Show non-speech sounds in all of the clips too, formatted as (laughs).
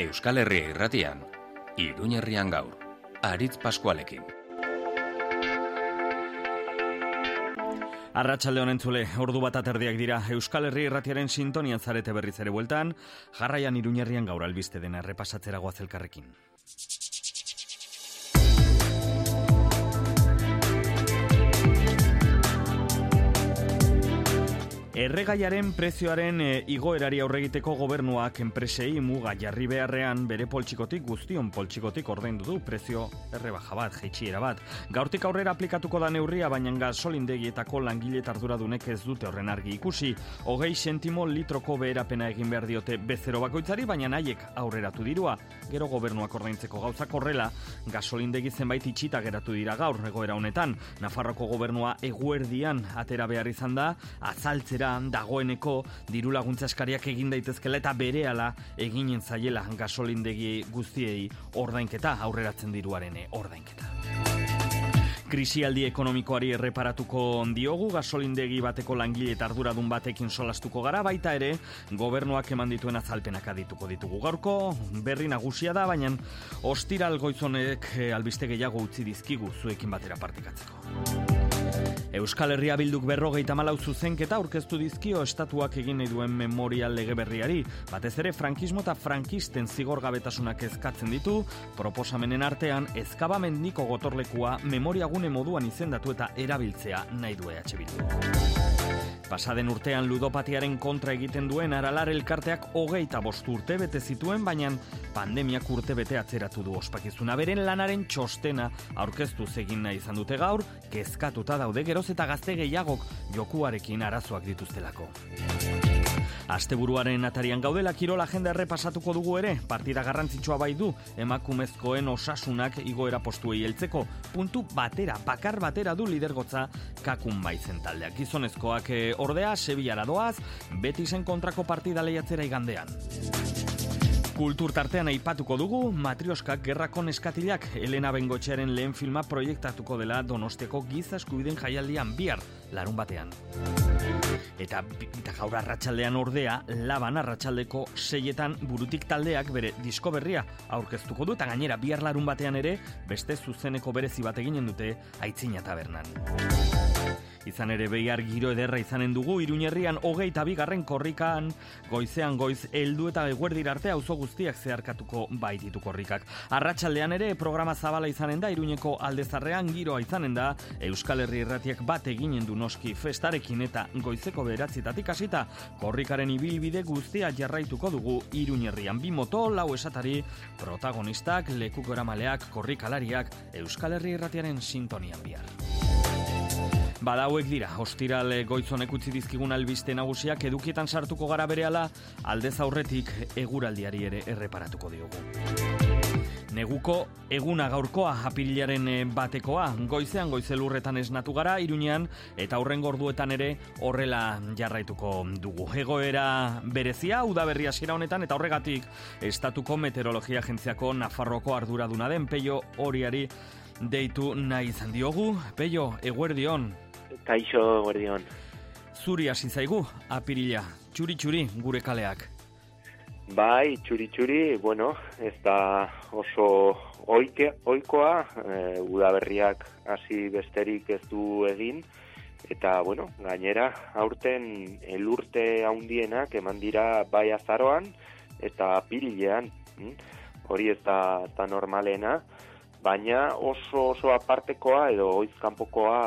Euskal Herria irratian, Iruñerrian gaur, Aritz Paskualekin. Arratxalde honen zule, ordu bat aterdiak dira Euskal Herri irratiaren sintonian zarete berriz ere bueltan, jarraian Iruñerrian gaur albiste dena repasatzera guazelkarrekin. Erregaiaren prezioaren e, igoerari aurregiteko gobernuak enpresei muga jarri beharrean bere poltsikotik guztion poltsikotik ordaindu du prezio errebaja bat, jeitxiera bat. Gaurtik aurrera aplikatuko da neurria, baina gasolindegietako langile arduradunek ez dute horren argi ikusi. Hogei sentimo litroko beherapena egin behar diote bezero bakoitzari, baina nahiek aurreratu dirua. Gero gobernuak ordaintzeko gauzak horrela, gasolindegi zenbait itxita geratu dira gaur egoera honetan. Nafarroko gobernua eguerdian atera behar izan da, azaltzera dagoeneko diru laguntza eskariak egin daitezkela eta berehala eginen zaiela gasolindegi guztiei ordainketa aurreratzen diruaren ordainketa. Krisialdi ekonomikoari erreparatuko diogu, gasolindegi bateko langile eta arduradun batekin solastuko gara, baita ere, gobernuak eman dituen azalpenak adituko ditugu gaurko, berri nagusia da, baina ostiral goizonek eh, albiste gehiago utzi dizkigu zuekin batera partikatzeko. Euskal Herria bilduk berrogeita malau zuzenketa aurkeztu dizkio estatuak egin nahi duen memorial lege berriari. Batez ere, frankismo eta frankisten zigor gabetasunak ezkatzen ditu, proposamenen artean, ezkabamendiko gotorlekua memoriagune moduan izendatu eta erabiltzea nahi du EH Pasaden urtean ludopatiaren kontra egiten duen aralar elkarteak hogeita bost urte bete zituen, baina pandemiak urte bete atzeratu du ospakizuna. Beren lanaren txostena aurkeztu zegin nahi izan dute gaur, kezkatuta daude geroz eta gazte gehiagok jokuarekin arazoak dituztelako. Asteburuaren atarian gaudela kirola jende errepasatuko dugu ere, partida garrantzitsua bai du, emakumezkoen osasunak igoera postuei heltzeko, puntu batera, bakar batera du lidergotza kakun baizen taldeak. Gizonezkoak eh, ordea, Sevillara doaz, beti zen kontrako partida lehiatzera igandean. Kultur tartean aipatuko dugu, Matrioskak gerrakon eskatilak Elena Bengotxearen lehen filma proiektatuko dela Donosteko gizaskubiden jaialdian bihar, larun batean. Eta, eta gaur arratsaldean ordea, laban arratsaldeko seietan burutik taldeak bere disko berria aurkeztuko du, eta gainera bihar larun batean ere, beste zuzeneko berezi bat eginen dute, aitzina tabernan. Izan ere behar giro ederra izanen dugu, iruñerrian hogeita bigarren korrikan, goizean goiz heldu eta eguerdir arte auzo guztiak zeharkatuko baititu korrikak. Arratsaldean ere programa zabala izanen da, iruñeko aldezarrean giroa izanen da, Euskal Herri erratiak bat eginen du noski festarekin eta goizeko beratzitatik hasita korrikaren ibilbide guztia jarraituko dugu iruñerrian. Bi moto, lau esatari, protagonistak, lekuko eramaleak, korrikalariak, Euskal Herri erratiaren sintonian bihar. Badauek dira, ostirale goizonek utzi dizkigun albiste nagusiak edukietan sartuko gara berehala, aldez aurretik eguraldiari ere erreparatuko diogu. Neguko eguna gaurkoa apirilaren eh, batekoa, goizean goizelurretan esnatu gara, irunean, eta horren gorduetan ere horrela jarraituko dugu. Egoera berezia, udaberria hasiera honetan, eta horregatik, estatuko meteorologia agentziako Nafarroko arduraduna den, peio horiari deitu nahi izan diogu. Peio, eguerdion, Kaixo, guardion. Zuri hasi zaigu, apirila, txuri-txuri gure kaleak. Bai, txuri-txuri, bueno, ez da oso oike, oikoa, e, udaberriak hasi besterik ez du egin, eta, bueno, gainera, aurten elurte haundienak eman dira bai azaroan, eta apirilean, hm? hori ez da, da normalena, baina oso oso apartekoa edo oizkanpokoa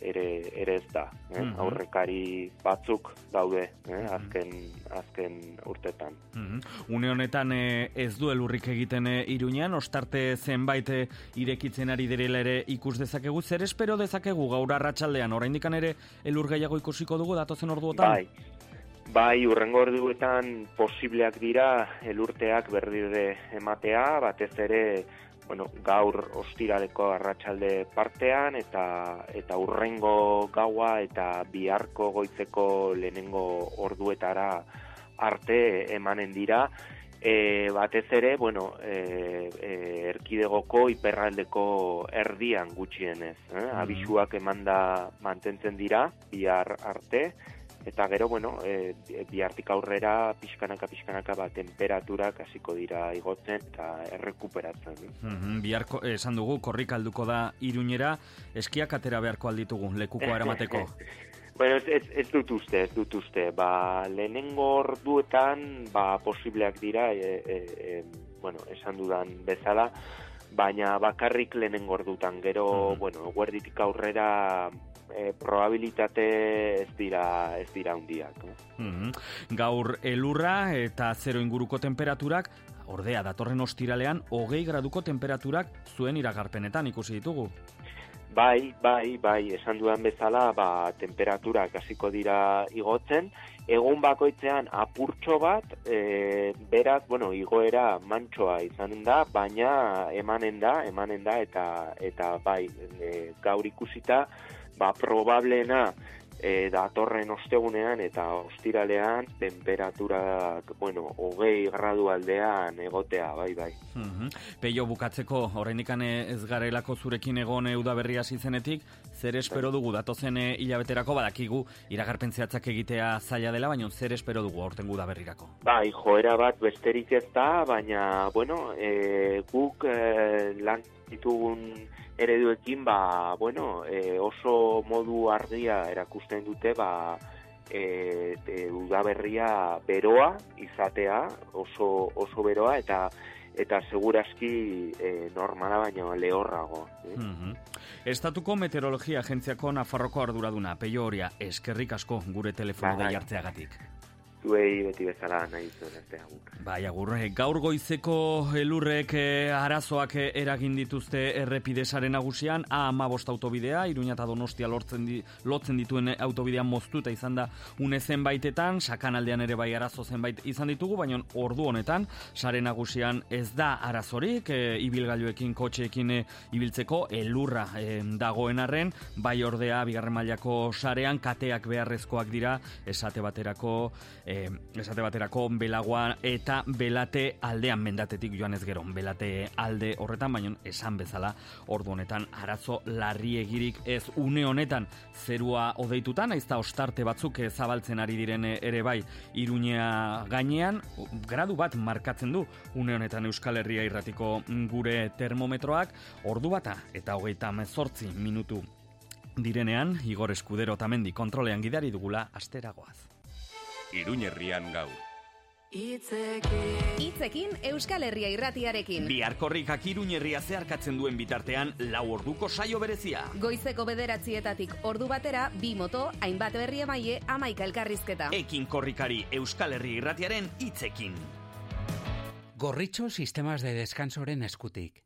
ere ere ez da, eh? Mhm. aurrekari batzuk daude, eh? Mhm. azken azken urtetan. Mm Une honetan eh, ez du elurrik egiten eh, Iruñan, ostarte zenbait eh, irekitzen ari direla ere ikus dezakegu zer espero dezakegu gaur arratsaldean oraindik ere elur gehiago ikusiko dugu datozen orduotan. Bai. Bai, urrengo orduetan posibleak dira elurteak berdire ematea, batez ere bueno, gaur ostiraleko arratsalde partean eta eta urrengo gaua eta biharko goitzeko lehenengo orduetara arte emanen dira. E, batez ere, bueno, e, e, erkidegoko iperraldeko erdian gutxienez. Eh? Mm. Abisuak emanda mantentzen dira, bihar arte, eta gero, bueno, e, bihartik aurrera pixkanaka pixkanaka ba, temperaturak hasiko dira igotzen eta errekuperatzen. Mm -hmm, biharko, esan dugu, korrik alduko da iruñera, eskiak atera beharko alditugu, lekuko eramateko. (laughs) Bueno, ez, ez, ez dut uste, ez dut uste. Ba, lehenengo orduetan, ba, posibleak dira, e, e, e, bueno, esan dudan bezala, baina bakarrik lehenengo ordutan. Gero, mm bueno, guerditik aurrera e, probabilitate ez dira ez dira hundiak. Mm Gaur elurra eta zero inguruko temperaturak, ordea datorren ostiralean, hogei graduko temperaturak zuen iragarpenetan ikusi ditugu. Bai, bai, bai, esan dudan bezala, ba, temperaturak hasiko dira igotzen, egun bakoitzean apurtxo bat, e, beraz, bueno, igoera mantsoa izan da, baina emanen da, emanen da, eta, eta bai, e, gaur ikusita, ba, probableena e, datorren ostegunean eta ostiralean temperaturak, bueno, hogei gradu aldean egotea, bai, bai. Mm Peio bukatzeko, horrein ez garelako zurekin egon udaberria zizenetik, zer espero bai. dugu datozen hilabeterako badakigu iragarpen zehatzak egitea zaila dela, baina zer espero dugu aurten udaberrirako? Bai, joera bat besterik ez da, baina, bueno, e, guk e, lan ditugun ereduekin ba, bueno, e, oso modu argia erakusten dute ba, e, e, udaberria beroa izatea oso, oso beroa eta eta seguraski e, normala baino lehorrago. Eh? Mm Estatuko Meteorologia Agentziako Nafarroko arduraduna, peio horia, eskerrik asko gure telefono bai, bai. hartzeagatik zuei beti bezala nahi zuen arte agur. Bai, agur, eh, gaur goizeko elurrek eh, arazoak eh, eragin dituzte errepidesaren nagusian, A ama bost autobidea, Iruña eta Donostia lortzen di, lotzen dituen autobidean moztuta izan da une zenbaitetan, sakan aldean ere bai arazo zenbait izan ditugu, baina ordu honetan, sare nagusian ez da arazorik, e, ibilgailuekin, kotxeekin ibiltzeko, elurra dagoen arren, bai ordea, bigarren mailako sarean, kateak beharrezkoak dira, esate baterako, e, esate baterako belagoa eta belate aldean mendatetik joan ez gero belate alde horretan baino esan bezala ordu honetan arazo larri egirik ez une honetan zerua odeituta naiz da ostarte batzuk zabaltzen ari diren ere bai iruñea gainean gradu bat markatzen du une honetan Euskal Herria irratiko gure termometroak ordu bata eta hogeita mezortzi minutu direnean Igor Eskudero tamendi kontrolean gidari dugula asteragoaz. Iruñerrian gaur. Itzekin Euskal Herria irratiarekin. Biarkorrikak iruñerria zeharkatzen duen bitartean lau orduko saio berezia. Goizeko bederatzietatik ordu batera, bi moto, hainbat berri emaie, amaika elkarrizketa. Ekin korrikari Euskal Herria irratiaren itzekin. Gorritxo sistemas de descansoren eskutik.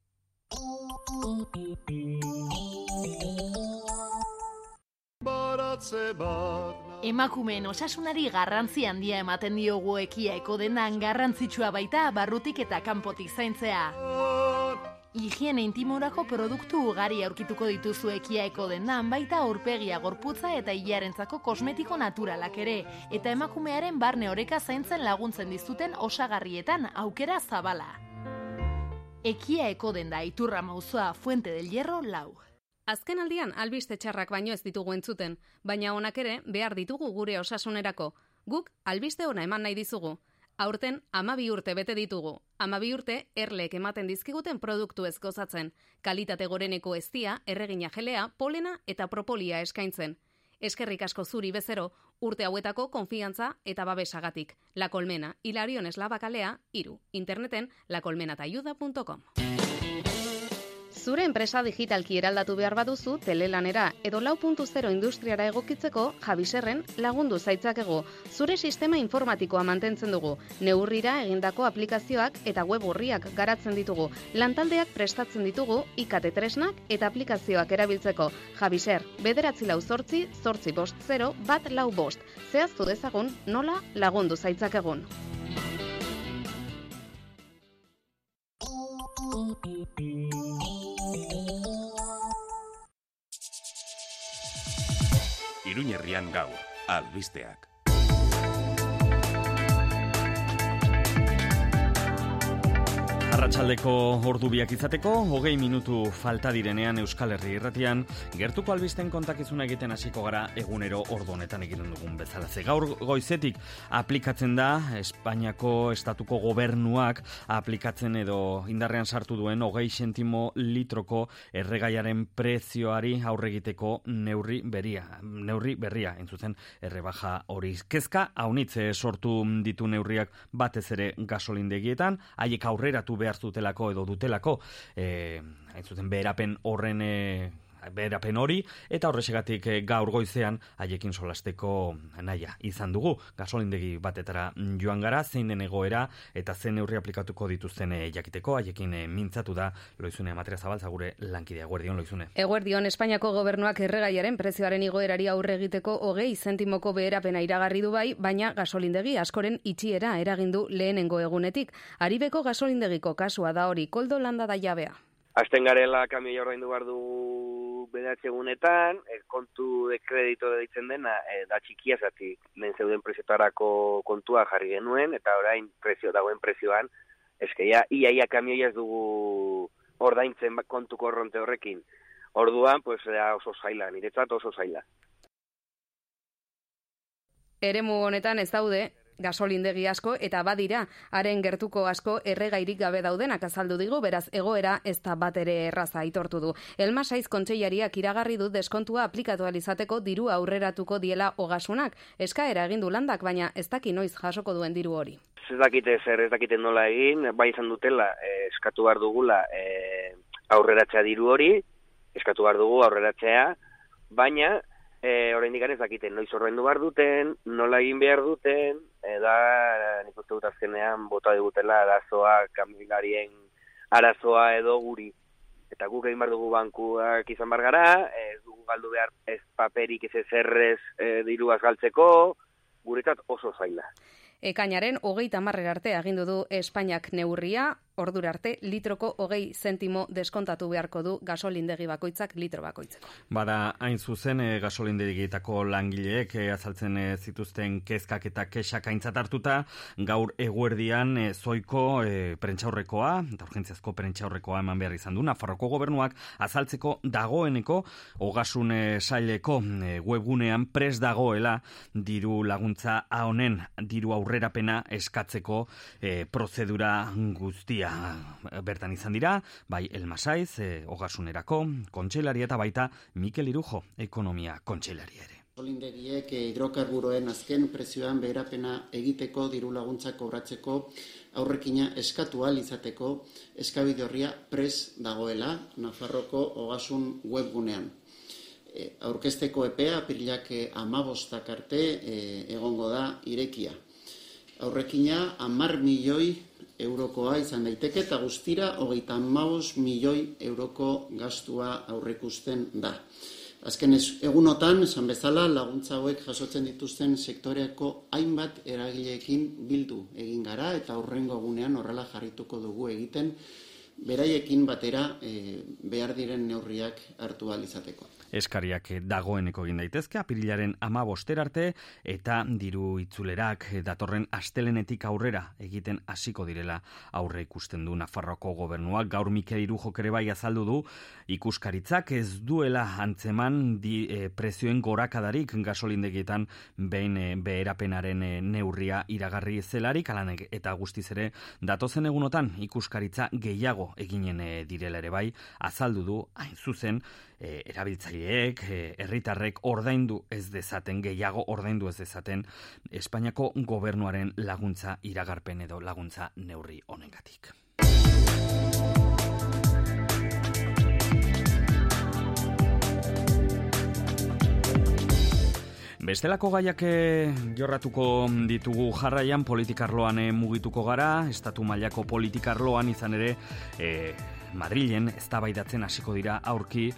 Emakumeen osasunari garrantzi handia ematen diogu ekiaeko denan garrantzitsua baita barrutik eta kanpotik zaintzea. Higiene intimorako produktu ugari aurkituko dituzu ekiaeko dendan baita aurpegia gorputza eta hilarentzako kosmetiko naturalak ere, eta emakumearen barne oreka zaintzen laguntzen dizuten osagarrietan aukera zabala. Ekia eko den da iturra mauzoa Fuente del Hierro lau. Azken aldian albiste txarrak baino ez ditugu entzuten, baina honak ere behar ditugu gure osasunerako. Guk albiste ona eman nahi dizugu. Aurten amabi urte bete ditugu. Amabi urte erlek ematen dizkiguten produktu ez gozatzen. Kalitate goreneko eztia, erregina jelea, polena eta propolia eskaintzen. Eskerrik asko zuri bezero, urte hauetako konfiantza eta babesagatik. La Colmena, Hilarion Eslabakalea, iru. Interneten lacolmenatayuda.com. Zure enpresa digitalki eraldatu behar baduzu telelanera edo lau puntu zero industriara egokitzeko jabiserren lagundu zaitzakego. Zure sistema informatikoa mantentzen dugu. Neurrira egindako aplikazioak eta web horriak garatzen ditugu. Lantaldeak prestatzen ditugu ikate tresnak eta aplikazioak erabiltzeko. Jabiser, bederatzi lau zortzi, zortzi bost zero, bat lau bost. Zehaztu dezagun nola lagundu zaitzakegun. Iruñerrian gaur, albisteak. Arratxaldeko ordu biak izateko, hogei minutu falta direnean Euskal Herri irratian, gertuko albisten kontakizuna egiten hasiko gara egunero ordu honetan egiten dugun bezala. Ze gaur goizetik aplikatzen da Espainiako estatuko gobernuak aplikatzen edo indarrean sartu duen hogei sentimo litroko erregaiaren prezioari aurregiteko neurri beria. Neurri berria, entzutzen, errebaja hori. Kezka, haunitze sortu ditu neurriak batez ere gasolindegietan, haiek aurreratu behar zutelako edo dutelako, eh, hain zuten beherapen horren eh, berapen hori, eta horrexegatik eh, gaur goizean haiekin solasteko naia izan dugu. Gasolindegi batetara joan gara, zein den egoera, eta zen neurri aplikatuko dituzten eh, jakiteko, haiekin eh, mintzatu da loizune amatera zabaltza gure lankidea. Guardion, loizune. Eguerdion, Espainiako gobernuak erregaiaren prezioaren igoerari aurre egiteko hogei zentimoko beherapena iragarri du bai, baina gasolindegi askoren itxiera eragindu lehenengo egunetik. Aribeko gasolindegiko kasua da hori, koldo landa da jabea. Asten garela kamioia ordaindu behar du bederatzi egunetan, e, kontu de kredito ditzen dena, e, da txikia zati, lehen zeuden preziotarako kontua jarri genuen, eta orain prezio dagoen prezioan, eskeia, iaia kamioia ez dugu ordaintzen ba- kontu korronte horrekin. Orduan, pues, da oso zaila, niretzat oso zaila. Eremu honetan ez daude, gasolindegi asko eta badira haren gertuko asko erregairik gabe daudenak azaldu digu beraz egoera ez da bat ere erraza aitortu du. Elma Saiz kontseilariak iragarri du deskontua aplikatu izateko diru aurreratuko diela ogasunak. Eskaera egin du landak baina ez daki noiz jasoko duen diru hori. Ez dakite zer, ez dakite nola egin, bai izan dutela, eh, eskatu behar dugula eh, aurreratzea diru hori, eskatu behar dugu aurreratzea, baina e, oraindik ez dakite noiz ordaindu behar duten, nola egin behar duten, eda nik uste dut azkenean bota digutela arazoa kamilarien arazoa edo guri. Eta guk egin behar dugu bankuak izan bar gara, ez dugu galdu behar ez paperik ez ezerrez e, diruaz galtzeko, guretzat oso zaila. Ekainaren hogeita marrer arte agindu du Espainiak neurria, ordura arte litroko hogei zentimo deskontatu beharko du gasolindegi bakoitzak litro bakoitzeko. Bada, hain zuzen, e, gasolindegietako langileek e, azaltzen e, zituzten kezkak eta kesak aintzat hartuta, gaur eguerdian e, zoiko e, prentxaurrekoa, eta urgentziazko prentxaurrekoa eman behar izan du, Nafarroko gobernuak azaltzeko dagoeneko, ogasun e, saileko e, webgunean pres dagoela diru laguntza honen diru aurrerapena eskatzeko e, prozedura guztia bertan izan dira, bai Elmasaiz, e, Ogasunerako, kontxelaria eta baita Mikel Irujo, ekonomia kontxelaria ere. Solindegiek eh, hidrokarburoen azken prezioan beherapena egiteko diru laguntzak kobratzeko aurrekina eskatu izateko eskabide horria pres dagoela Nafarroko ogasun webgunean. Aurkezteko epea aprilak amabostak arte e, egongo da irekia. Aurrekina amar milioi eurokoa izan daiteke eta guztira hogeita maus milioi euroko gastua aurrekusten da. Azken egunotan, esan bezala, laguntza hauek jasotzen dituzten sektoreako hainbat eragileekin bildu egin gara eta aurrengo egunean horrela jarrituko dugu egiten beraiekin batera e, behar diren neurriak hartu izateko eskariak dagoeneko egin daitezke, apirilaren ama arte eta diru itzulerak datorren astelenetik aurrera egiten hasiko direla aurre ikusten du Nafarroko gobernuak. Gaur Mikel Irujok ere bai azaldu du ikuskaritzak ez duela antzeman di, e, prezioen gorakadarik gasolindegietan behin e, beherapenaren e, neurria iragarri zelarik, alanek eta guztiz ere datozen egunotan ikuskaritza gehiago eginen e, direla ere bai, azaldu du hain zuzen e, erabiltzaileek, e, herritarrek ordaindu ez dezaten, gehiago ordaindu ez dezaten, Espainiako gobernuaren laguntza iragarpen edo laguntza neurri honengatik. Bestelako gaiak eh, jorratuko ditugu jarraian politikarloan mugituko gara, estatu mailako politikarloan izan ere e, Madrilen eztabaidatzen hasiko dira aurki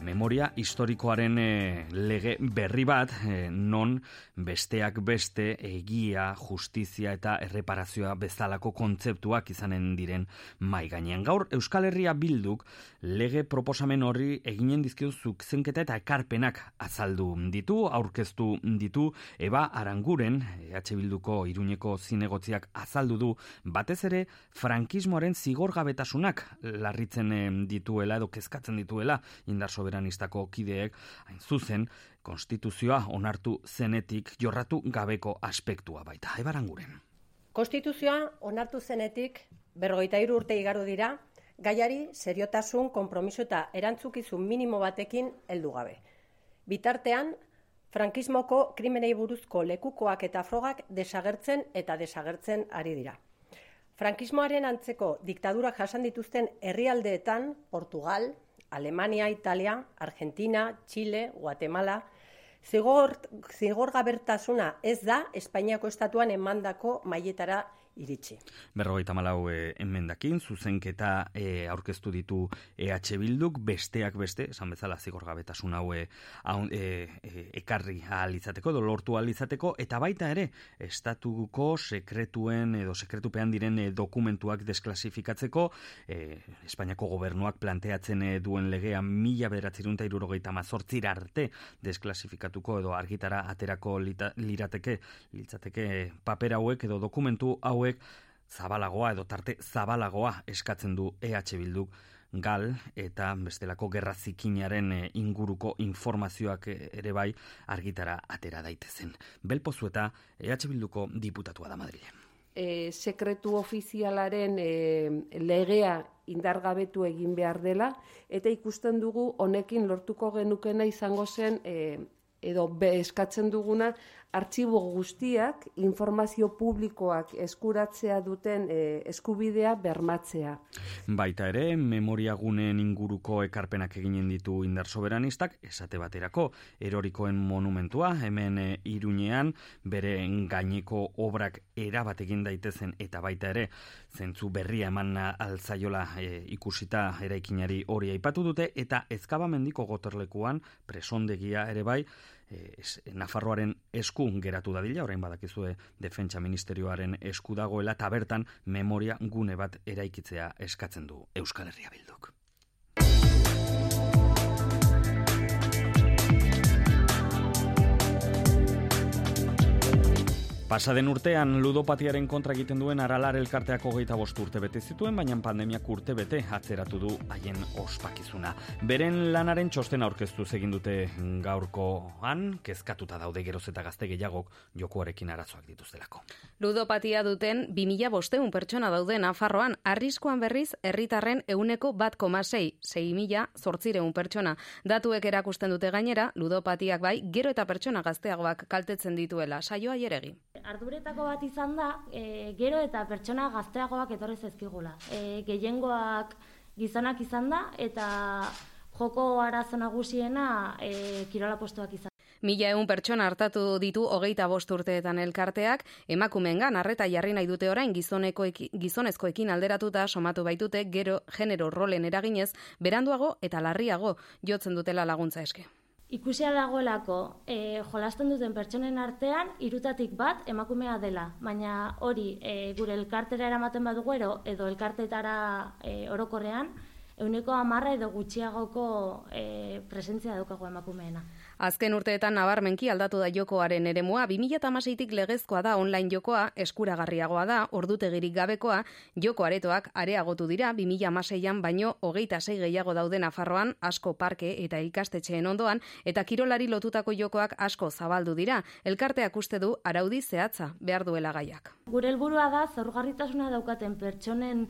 memoria historikoaren e, lege berri bat, e, non besteak beste egia, justizia eta erreparazioa bezalako kontzeptuak izanen diren mai gainean. Gaur Euskal Herria bilduk lege proposamen horri eginen dizkio zukzenketa eta ekarpenak azaldu ditu, aurkeztu ditu, eba aranguren, EH Bilduko iruñeko zinegotziak azaldu du, batez ere frankismoaren zigorgabetasunak larritzen dituela edo kezkatzen dituela indar soberanistako kideek, hain zuzen, konstituzioa onartu zenetik jorratu gabeko aspektua baita. Ebaranguren. Konstituzioa onartu zenetik berrogeita hiru urte igaru dira, gaiari seriotasun, konpromiso eta erantzukizun minimo batekin heldu gabe. Bitartean, frankismoko krimenei buruzko lekukoak eta frogak desagertzen eta desagertzen ari dira. Frankismoaren antzeko diktadurak jasan dituzten herrialdeetan Portugal, Alemania, Italia, Argentina, Chile, Guatemala, zigor, zigor gabertasuna ez da Espainiako estatuan emandako mailetara iritsi. Berrogeita malau e, enmendakin, zuzenketa e, aurkeztu ditu EH Bilduk, besteak beste, esan bezala zigorgabetasun hau e, e, ekarri alizateko, edo lortu alizateko, eta baita ere, estatuko sekretuen edo sekretupean diren dokumentuak desklasifikatzeko, e, Espainiako gobernuak planteatzen duen legea mila bederatzerunta irurogeita mazortzir arte desklasifikatuko edo argitara aterako lirateke, litzateke paper hauek edo dokumentu hauek zabalagoa edo tarte zabalagoa eskatzen du EH Bilduk gal eta bestelako gerra zikinaren eh, inguruko informazioak eh, ere bai argitara atera daitezen. Belpozu eta EH Bilduko diputatua da Madrilen. E, sekretu ofizialaren e, legea indargabetu egin behar dela, eta ikusten dugu honekin lortuko genukena izango zen e, edo be eskatzen duguna artxibo guztiak informazio publikoak eskuratzea duten e, eskubidea bermatzea. Baita ere, memoriagunen inguruko ekarpenak eginen ditu indar soberanistak, esate baterako, erorikoen monumentua, hemen e, irunean, bere gaineko obrak erabat egin daitezen, eta baita ere, zentzu berria eman altzaiola e, ikusita eraikinari hori aipatu dute, eta ezkabamendiko goterlekuan, presondegia ere bai, e, Nafarroaren esku geratu dadila, orain badakizue defentsa ministerioaren esku dagoela, eta bertan memoria gune bat eraikitzea eskatzen du Euskal Herria Bilduk. Pasaden urtean ludopatiaren kontra egiten duen aralar elkarteak hogeita bost urte bete zituen, baina pandemiak urte bete atzeratu du haien ospakizuna. Beren lanaren txosten aurkeztu egin dute gaurkoan, kezkatuta daude geroz eta gazte gehiagok jokoarekin arazoak dituztelako. Ludopatia duten 2000 bosteun pertsona daude Nafarroan, arriskoan berriz herritarren euneko bat komasei, 6 mila zortzireun pertsona. Datuek erakusten dute gainera, ludopatiak bai, gero eta pertsona gazteagoak kaltetzen dituela, saioa jeregi arduretako bat izan da, e, gero eta pertsona gazteagoak etorri zezkigula. E, gehiengoak gizonak izan da, eta joko arazo nagusiena e, kirola postuak izan. Mila egun pertsona hartatu ditu hogeita bost urteetan elkarteak, emakumengan arreta jarri nahi dute orain gizonezkoekin alderatuta somatu baitute gero genero rolen eraginez, beranduago eta larriago jotzen dutela laguntza eske. Ikusia dagoelako, e, jolasten duten pertsonen artean, irutatik bat emakumea dela. Baina hori, e, gure elkartera eramaten badugu ero, edo elkartetara e, orokorrean, euneko amarra edo gutxiagoko e, presentzia daukago emakumeena. Azken urteetan nabarmenki aldatu da jokoaren eremua, 2008tik legezkoa da online jokoa, eskuragarriagoa da, ordutegirik gabekoa, joko aretoak areagotu dira, 2008an baino hogeita sei gehiago daude Nafarroan, asko parke eta ikastetxeen ondoan, eta kirolari lotutako jokoak asko zabaldu dira, elkarteak uste du araudi zehatza behar duela gaiak. Gure helburua da, zorgarritasuna daukaten pertsonen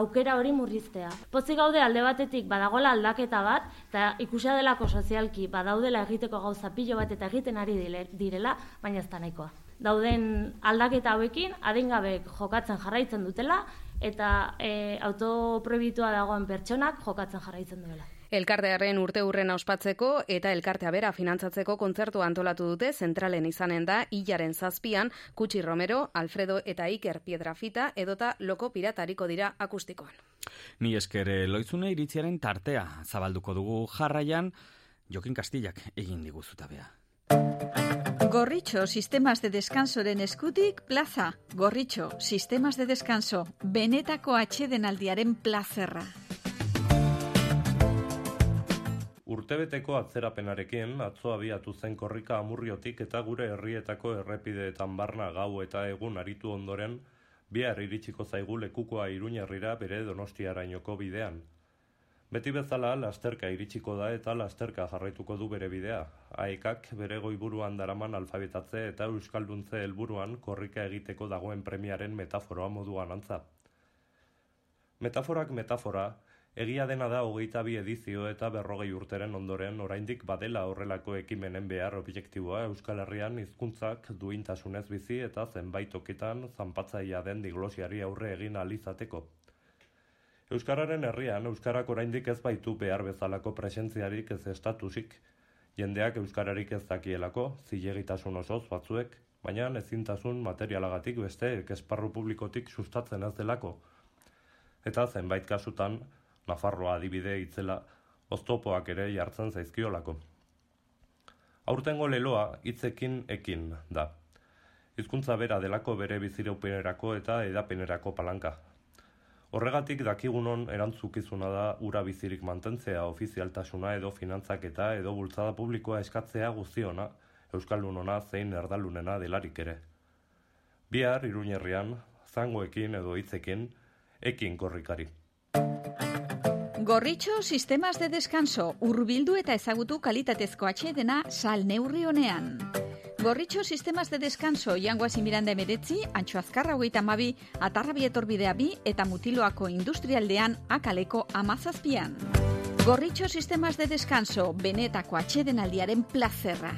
aukera hori murriztea. Pozi gaude alde batetik badagola aldaketa bat, eta ikusia delako sozialki badaudela egiteko gauza pilo bat eta egiten ari direla, baina ez da nahikoa. Dauden aldaketa hauekin, adingabek jokatzen jarraitzen dutela, eta e, autoprobitua dagoen pertsonak jokatzen jarraitzen duela. Elkartearen urte urrena ospatzeko eta elkartea bera finantzatzeko kontzertu antolatu dute zentralen izanen da hilaren zazpian Kutsi Romero, Alfredo eta Iker Piedrafita edota loko piratariko dira akustikoan. Ni eskere loizune iritziaren tartea zabalduko dugu jarraian, Jokin Kastillak egin diguzutabea. Gorritxo, sistemas de descansoren eskutik, plaza. Gorritxo, sistemas de descanso, benetako atxedenaldiaren plazerra. Urtebeteko atzerapenarekin atzo abiatu zen korrika amurriotik eta gure herrietako errepideetan barna gau eta egun aritu ondoren, bihar iritsiko zaigu lekukoa iruñerrira bere donostiarainoko bidean. Beti bezala, lasterka iritsiko da eta lasterka jarraituko du bere bidea. Aekak bere goiburuan daraman alfabetatze eta euskalduntze helburuan korrika egiteko dagoen premiaren metaforoa moduan antza. Metaforak metafora, egia dena da hogeita bi edizio eta berrogei urteren ondoren oraindik badela horrelako ekimenen behar objektiboa Euskal Herrian hizkuntzak duintasunez bizi eta zenbait tokitan zanpatzaia den diglosiari aurre egin alizateko. Euskararen herrian, Euskarak oraindik ez baitu behar bezalako presentziarik ez estatusik. Jendeak Euskararik ez dakielako, zilegitasun osoz batzuek, baina ezintasun materialagatik beste esparru publikotik sustatzen ez delako. Eta zenbait kasutan, Nafarroa adibide itzela, oztopoak ere jartzen zaizkiolako. Aurtengo leloa hitzekin ekin da. Hizkuntza bera delako bere bizireupenerako eta edapenerako palanka, Horregatik dakigunon erantzukizuna da ura bizirik mantentzea ofizialtasuna edo finantzak eta edo bultzada publikoa eskatzea guztiona, Euskaldunona zein erdalunena delarik ere. Bihar, iruñerrian, zangoekin edo hitzekin, ekin korrikari. Gorritxo sistemas de descanso, urbildu eta ezagutu kalitatezko atxedena sal neurri honean. Gorritxo sistemas de descanso jangoaz imiranda emeretzi, antxo azkarra hogeita mabi, atarrabi etorbidea bi eta mutiloako industrialdean akaleko amazazpian. Gorritxo sistemas de descanso, benetako atxeden aldiaren plazerra.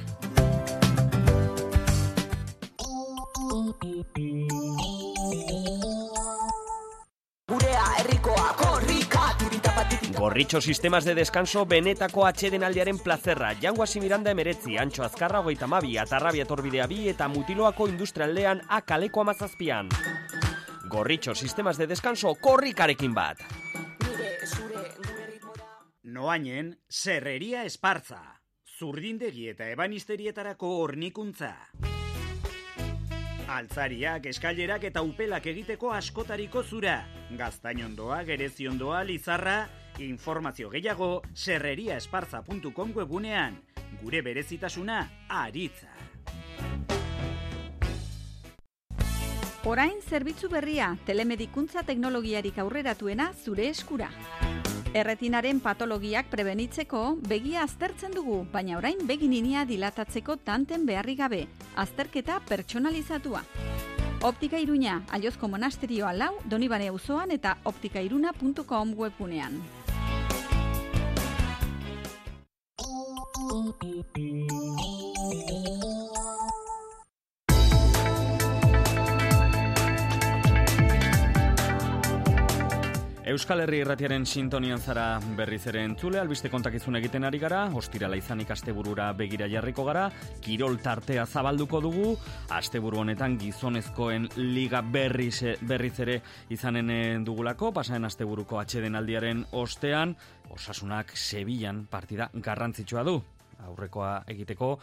Gorritxo sistemas de descanso benetako atxeden aldiaren plazerra. Jango Miranda emeretzi, antxo azkarra hogeita mabi, atarrabia torbidea bi eta mutiloako industrialdean akaleko amazazpian. Gorritxo sistemas de descanso korrikarekin bat. Noainen, serreria espartza. Zurdindegi eta ebanisterietarako hornikuntza. Altzariak, eskailerak eta upelak egiteko askotariko zura. Gaztainondoa, gereziondoa, lizarra, informazio gehiago serreriaesparza.com webunean. Gure berezitasuna, aritza. Orain zerbitzu berria, telemedikuntza teknologiarik aurreratuena zure eskura. Erretinaren patologiak prebenitzeko begia aztertzen dugu, baina orain begininia dilatatzeko tanten beharri gabe, azterketa pertsonalizatua. Optika Iruña, Aliozko Monasterioa lau, Donibane auzoan eta optikairuna.com webunean. Euskal Herri irratiaren sintonian zara berriz ere entzule, albiste kontakizun egiten ari gara, ostirala izanik asteburura begira jarriko gara, kirol tartea zabalduko dugu, asteburu honetan gizonezkoen liga berriz, berriz ere izanen eh, dugulako, pasaen asteburuko atxeden aldiaren ostean, osasunak Sevillan partida garrantzitsua du, aurrekoa egiteko,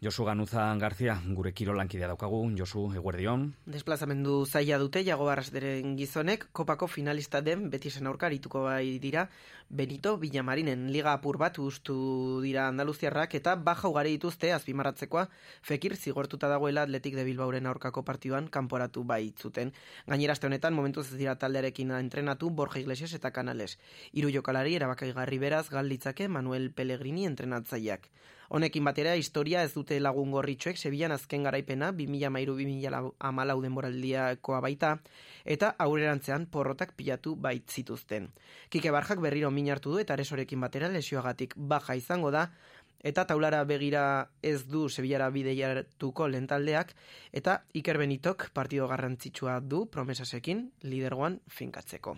Josu Ganuza Garzia, gure kirolankidea daukagu, Josu, eguerdion. Desplazamendu zaila dute, jago barrazderen gizonek, kopako finalista den, beti zen aurka, bai dira, Benito Villamarinen liga apur bat ustu dira Andaluziarrak, eta baja ugari dituzte, azpimarratzekoa, fekir zigortuta dagoela atletik de Bilbauren aurkako partioan kanporatu bai zuten. Gainerazte honetan, momentu ez dira taldearekin entrenatu, Borja Iglesias eta Kanales. Iru jokalari, erabakai garri beraz, galditzake Manuel Pellegrini entrenatzaileak. Honekin batera, historia ez dute lagun gorritxoek Sevillan azken garaipena 2013-2014 denboraldiakoa baita, eta aurrerantzean porrotak pilatu baitzituzten. Kike Barjak berriro min hartu du eta aresorekin batera lesioagatik baja izango da, eta taulara begira ez du Sevillara bideiartuko lentaldeak, eta Iker Benitok partido garrantzitsua du promesasekin lidergoan finkatzeko.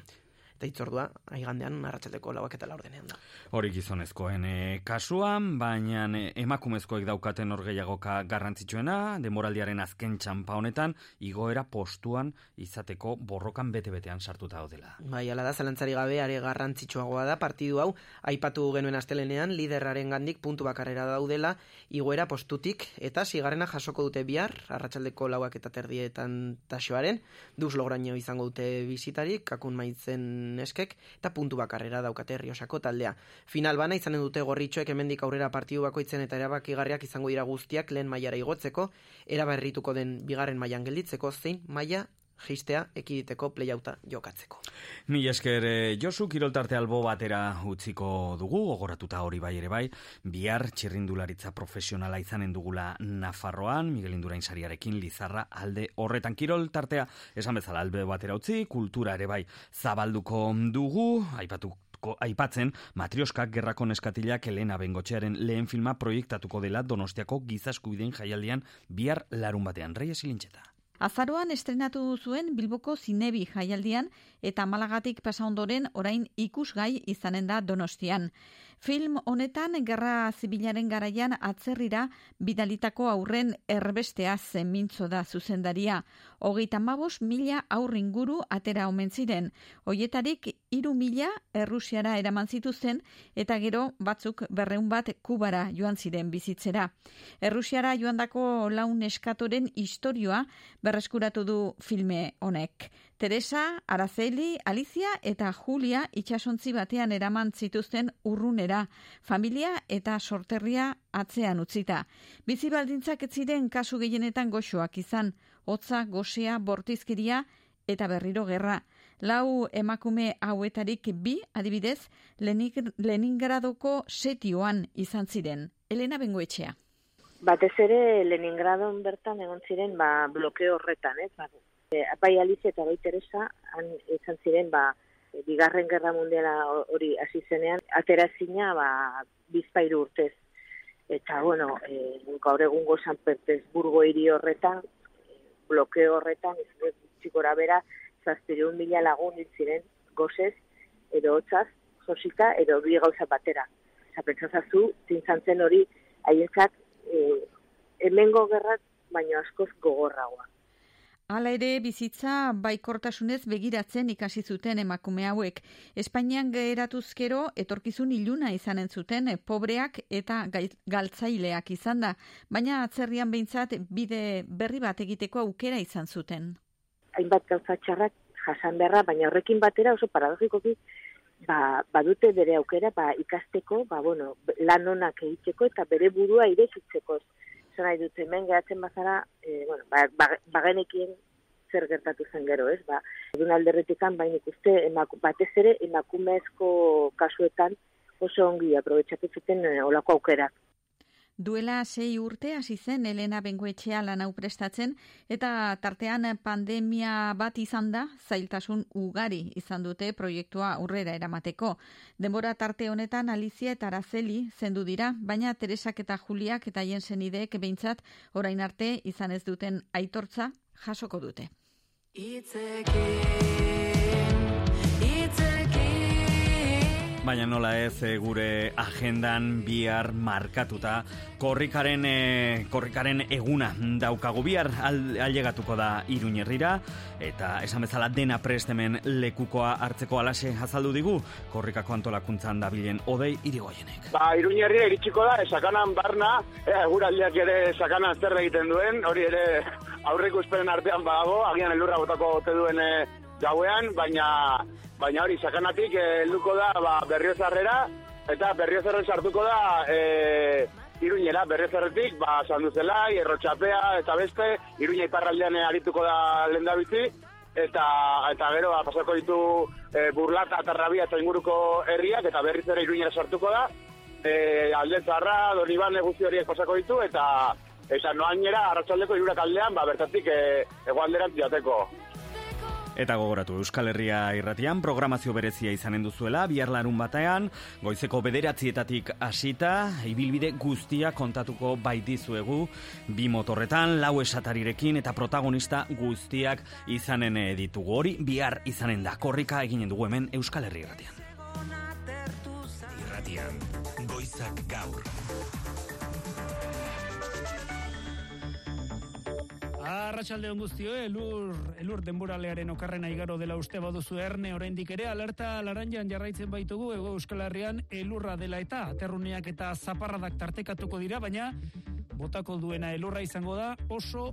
Eta itzordua, aigandean, arratsaldeko lauak eta laurdenean da. Hori gizonezkoen e, kasuan, baina e, emakumezkoek daukaten hor gehiagoka garrantzitsuena, demoraldiaren azken txampa honetan, igoera postuan izateko borrokan bete-betean sartuta daudela. Bai, ala da, zalantzari gabe, are garrantzitsuagoa da, partidu hau, aipatu genuen astelenean, liderraren gandik puntu bakarrera daudela, igoera postutik, eta sigarrena jasoko dute bihar, arratsaldeko lauak eta terdietan tasoaren, duz lograino izango dute bizitarik, kakun maitzen neskek eta puntu bakarrera daukate Riosako taldea. Final bana izanen dute gorritxoek hemendik aurrera partidu bakoitzen eta erabakigarriak izango dira guztiak lehen mailara igotzeko, eraberrituko den bigarren mailan gelditzeko zein maila jistea ekiditeko playauta jokatzeko. Mi esker eh, Josu kiroltarte albo batera utziko dugu, ogoratuta hori bai ere bai, bihar txirrindularitza profesionala izanen dugula Nafarroan, Miguel Indurain sariarekin lizarra alde horretan kiroltartea, esan bezala albe batera utzi, kultura ere bai zabalduko dugu, aipatu aipatzen, Matrioskak gerrako neskatilak Elena Bengotxearen lehen filma proiektatuko dela Donostiako gizaskubideen jaialdian bihar larun batean. Reia silintxeta. Azaroan estrenatu zuen Bilboko Zinebi jaialdian eta Malagatik pasa ondoren orain ikusgai izanen da Donostian. Film honetan gerra zibilaren garaian atzerrira bidalitako aurren erbestea zen mintzo da zuzendaria. Hogeita mabos mila aurringuru atera omen ziren. Hoietarik iru mila errusiara eraman zituzten eta gero batzuk berreun bat kubara joan ziren bizitzera. Errusiara joandako laun eskatoren historioa berreskuratu du filme honek. Teresa, Araceli, Alicia eta Julia itxasontzi batean eraman zituzten urrunera, familia eta sorterria atzean utzita. Bizi baldintzak ez ziren kasu gehienetan goxoak izan, hotza, gosea, bortizkeria eta berriro gerra. Lau emakume hauetarik bi, adibidez, Leningradoko setioan izan ziren. Elena Bengoetxea. Batez ere Leningradon bertan egon ziren ba, blokeo horretan, ez? Ba, E, bai Alice eta bai Teresa han izan ziren ba bigarren gerra mundiala hori hasi zenean aterazina ba bizpairu urtez. Eta bueno e, gaur egungo San Petersburgo hiri horretan blokeo horretan txikora bera zazpireun mila lagun ziren gozez edo hotzaz josita edo bi gauza batera. Eta pentsazazu zintzantzen hori haientzat e, hemengo gerrat baino askoz gogorragoa Hala ere bizitza baikortasunez begiratzen ikasi zuten emakume hauek. Espainian geratuzkero etorkizun iluna izanen zuten pobreak eta galtzaileak izan da, baina atzerrian behintzat bide berri bat egiteko aukera izan zuten. Hainbat gauza txarrak jasan beharra, baina horrekin batera oso paradogikoki ba, badute bere aukera ba, ikasteko, ba, bueno, lan honak egiteko eta bere burua irekitzeko zer nahi dut hemen gehatzen bazara, e, bueno, ba, ba, bagenekien zer gertatu zen gero, ez? Ba, egun alderretikan, bain ikuste, emaku, batez ere, emakumezko kasuetan oso ongi aprobetsatu zuten e, olako aukerak. Duela sei urte hasi zen Elena Bengoetxea lan hau prestatzen eta tartean pandemia bat izan da zailtasun ugari izan dute proiektua aurrera eramateko. Denbora tarte honetan Alicia eta Araceli zendu dira, baina Teresak eta Juliak eta hien senideek behintzat orain arte izan ez duten aitortza jasoko dute. Baina nola ez e, gure agendan bihar markatuta korrikaren, e, korrikaren eguna daukagu bihar ailegatuko da iruñerrira eta esan bezala dena prestemen lekukoa hartzeko alase azaldu digu korrikako antolakuntzan dabilen odei irigoienek. Ba, iruñerrira iritsiko da, esakanan barna, e, guraldiak ere esakanan zer egiten duen, hori ere aurreko esperen artean badago, agian elurra botako ote duen e, gauean, baina baina hori sakanatik eh, helduko da ba, berriozarrera eta berriozarren sartuko da e, iruñera. Berriozarretik ba, sanduzela, errotxapea eta beste iruña iparraldean arituko da lendabitzi eta eta gero ba, pasako ditu e, burlata eta rabia eta inguruko herriak eta berriz ere iruñera sartuko da. E, zarra, doniban guzti horiek pasako ditu eta eta noainera arratsaldeko irurak aldean ba, bertatik e, egoalderan ziateko Eta gogoratu Euskal Herria irratian programazio berezia izanen duzuela, bihar larun batean, goizeko bederatzietatik hasita, ibilbide guztia kontatuko baitizuegu, bi motorretan, lau esatarirekin eta protagonista guztiak izanen ditugu hori, bihar izanen da, korrika eginen dugu hemen Euskal Herria irratian. Irratian, goizak gaur. Arratxalde on guztio, elur, elur denboralearen okarrena igaro dela uste baduzu erne. Oraindik ere, alerta laranjan jarraitzen baitugu, ego Euskal Herrian elurra dela eta aterruneak eta zaparradak tartekatuko dira, baina botako duena elurra izango da oso